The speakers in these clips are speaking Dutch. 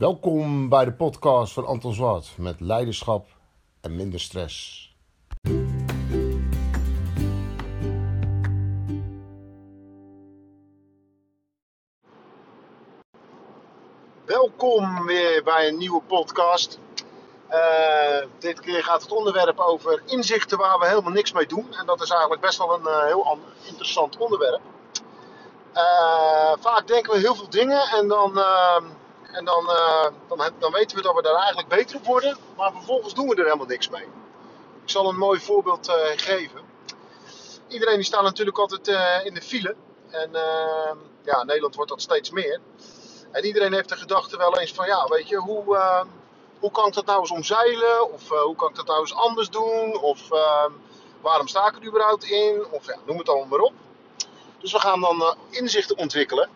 Welkom bij de podcast van Anton Zwart met leiderschap en minder stress. Welkom weer bij een nieuwe podcast. Uh, dit keer gaat het onderwerp over inzichten waar we helemaal niks mee doen. En dat is eigenlijk best wel een uh, heel interessant onderwerp. Uh, vaak denken we heel veel dingen en dan, en dan, dan, dan, weten we dat we daar eigenlijk beter op worden. Maar vervolgens doen we er helemaal niks mee. Ik zal een mooi voorbeeld geven. Iedereen die staat natuurlijk altijd in de file. En ja, Nederland wordt dat steeds meer. En iedereen heeft de gedachte wel eens van, ja, weet je, hoe, hoe kan ik dat nou eens omzeilen? Of hoe kan ik dat nou eens anders doen? Of uh, waarom sta ik er überhaupt in? Of ja, noem het allemaal maar op. Dus we gaan dan inzichten ontwikkelen.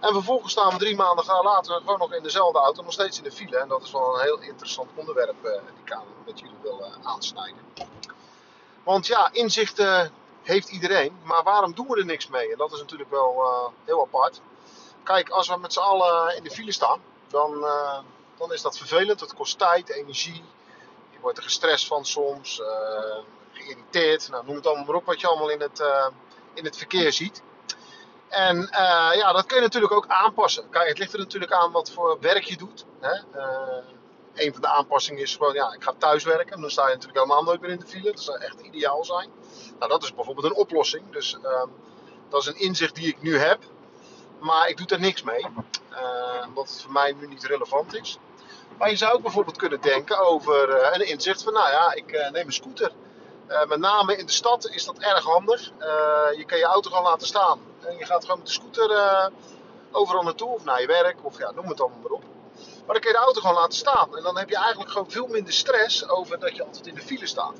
En vervolgens staan we drie maanden later gewoon nog in dezelfde auto, nog steeds in de file. En dat is wel een heel interessant onderwerp die ik met jullie wil aansnijden. Want ja, inzichten heeft iedereen, maar waarom doen we er niks mee? En dat is natuurlijk wel heel apart. Kijk, als we met z'n allen in de file staan, dan, dan is dat vervelend. Het kost tijd, energie. Je wordt er gestrest van soms, geïrriteerd. Nou, noem het allemaal maar op wat je allemaal in het, in het verkeer ziet. En ja, dat kun je natuurlijk ook aanpassen. Kijk, het ligt er natuurlijk aan wat voor werk je doet. Hè? een van de aanpassingen is gewoon, ja, ik ga thuis werken. Dan sta je natuurlijk helemaal nooit meer in de file. Dat zou echt ideaal zijn. Nou, dat is bijvoorbeeld een oplossing. Dus dat is een inzicht die ik nu heb. Maar ik doe er niks mee. Uh, omdat het voor mij nu niet relevant is. Maar je zou ook bijvoorbeeld kunnen denken over een inzicht van, nou ja, ik neem een scooter. met name in de stad is dat erg handig. je kan je auto gewoon laten staan. En je gaat gewoon met de scooter overal naartoe, of naar je werk, of ja, noem het allemaal maar op. Maar dan kun je de auto gewoon laten staan. En dan heb je eigenlijk gewoon veel minder stress over dat je altijd in de file staat.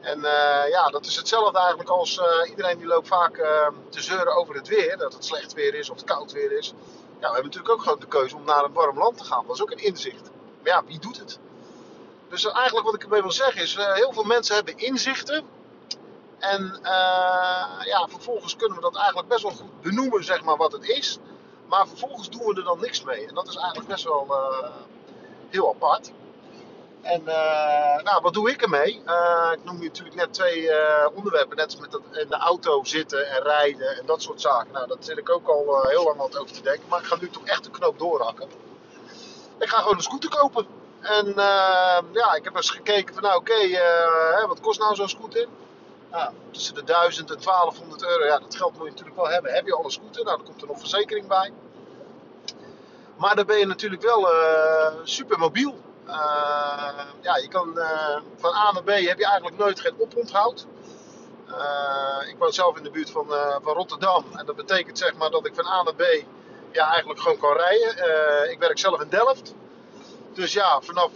En uh, ja, dat is hetzelfde eigenlijk als uh, iedereen die loopt vaak uh, te zeuren over het weer. Dat het slecht weer is of het koud weer is. Ja, we hebben natuurlijk ook gewoon de keuze om naar een warm land te gaan. Dat is ook een inzicht. Maar ja, wie doet het? Dus eigenlijk wat ik ermee wil zeggen is, heel veel mensen hebben inzichten. En ja, vervolgens kunnen we dat eigenlijk best wel goed benoemen, zeg maar, wat het is. Maar vervolgens doen we er dan niks mee. En dat is eigenlijk best wel heel apart. En uh, nou, wat doe ik ermee? Ik noem natuurlijk net twee onderwerpen. Net als met dat, in de auto zitten en rijden en dat soort zaken. Nou, dat zit ik ook al heel lang wat over te denken. Maar ik ga nu toch echt de knoop doorhakken. Ik ga gewoon een scooter kopen. En ja, ik heb eens gekeken van nou oké, wat kost nou zo'n scooter? Tussen de 1000 en 1200 euro. Ja, dat geld moet je natuurlijk wel hebben. Heb je al een scooter? Nou, dan komt er nog verzekering bij. Maar dan ben je natuurlijk wel super mobiel. Uh, ja, je kan uh, van A naar B heb je eigenlijk nooit geen oponthoud. Uh, ik woon zelf in de buurt van, van Rotterdam. En dat betekent zeg maar dat ik van A naar B ja, eigenlijk gewoon kan rijden. ik werk zelf in Delft. Dus ja, vanaf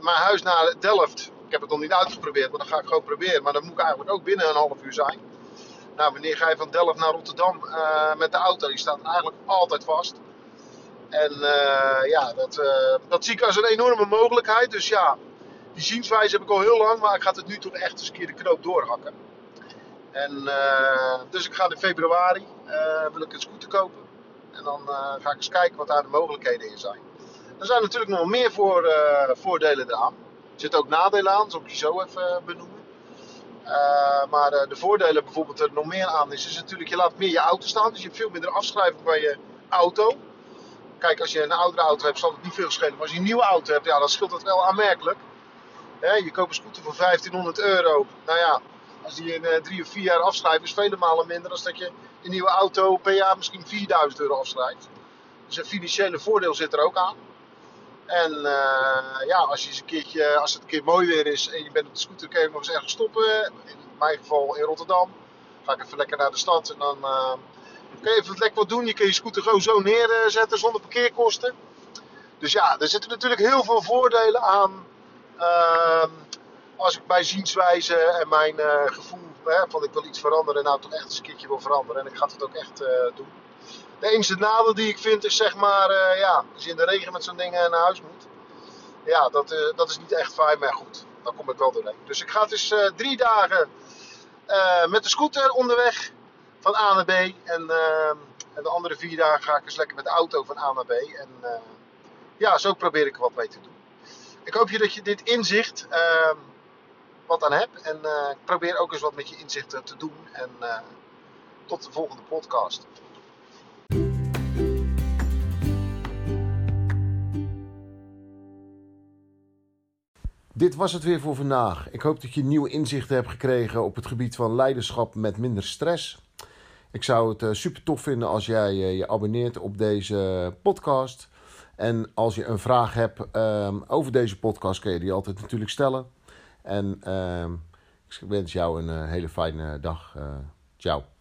mijn huis naar Delft. Ik heb het nog niet uitgeprobeerd, maar dan ga ik gewoon proberen. Maar dan moet ik eigenlijk ook binnen een half uur zijn. Nou, wanneer ga je van Delft naar Rotterdam met de auto? Die staat eigenlijk altijd vast. En uh, ja, dat, uh, dat zie ik als een enorme mogelijkheid. Dus ja, die zienswijze heb ik al heel lang, maar ik ga het nu toch echt eens een keer de knoop doorhakken. En dus ik ga in februari wil ik een scooter kopen. En dan ga ik eens kijken wat daar de mogelijkheden in zijn. Er zijn natuurlijk nog meer voor, voordelen eraan. Er zitten ook nadelen aan, zal ik je zo even benoemen. maar de voordelen bijvoorbeeld er nog meer aan is, is natuurlijk je laat meer je auto staan. Dus je hebt veel minder afschrijving van je auto kijk, als je een oudere auto hebt, zal het niet veel schelen. Maar als je een nieuwe auto hebt, ja, dan scheelt dat wel aanmerkelijk. je koopt een scooter voor 1500 euro. Nou ja, als die in drie of vier jaar afschrijft, is vele malen minder dan dat je een nieuwe auto per jaar misschien 4000 euro afschrijft. Dus een financiële voordeel zit er ook aan. En uh, ja, als, je eens een keertje, als het een keer mooi weer is en je bent op de scooter, kun je nog eens ergens stoppen. In mijn geval in Rotterdam. Ga ik even lekker naar de stad en dan uh, kun je even lekker wat doen. Je kun je scooter gewoon zo neerzetten zonder parkeerkosten. Dus ja, er zitten natuurlijk heel veel voordelen aan. Uh, als ik mijn zienswijze en mijn uh, gevoel hè, van ik wil iets veranderen, nou toch echt eens een keertje wil veranderen. En ik ga het ook echt doen. De enige nadeel die ik vind is zeg maar, uh, ja, als je in de regen met zo'n ding naar huis moet. Ja, dat, dat is niet echt fijn, maar goed, dan kom ik wel doorheen. Dus ik ga dus drie dagen met de scooter onderweg van A naar B. En, de andere vier dagen ga ik eens lekker met de auto van A naar B. En ja, zo probeer ik er wat mee te doen. Ik hoop je dat je dit inzicht ehm, wat aan hebt. En uh, probeer ook eens wat met je inzichten te doen. En tot de volgende podcast. Dit was het weer voor vandaag. Ik hoop dat je nieuwe inzichten hebt gekregen op het gebied van leiderschap met minder stress. Ik zou het uh, super tof vinden als jij uh, je abonneert op deze podcast. En als je een vraag hebt um, over deze podcast, kun je die altijd natuurlijk stellen. En um, ik wens jou een uh, hele fijne dag. ciao.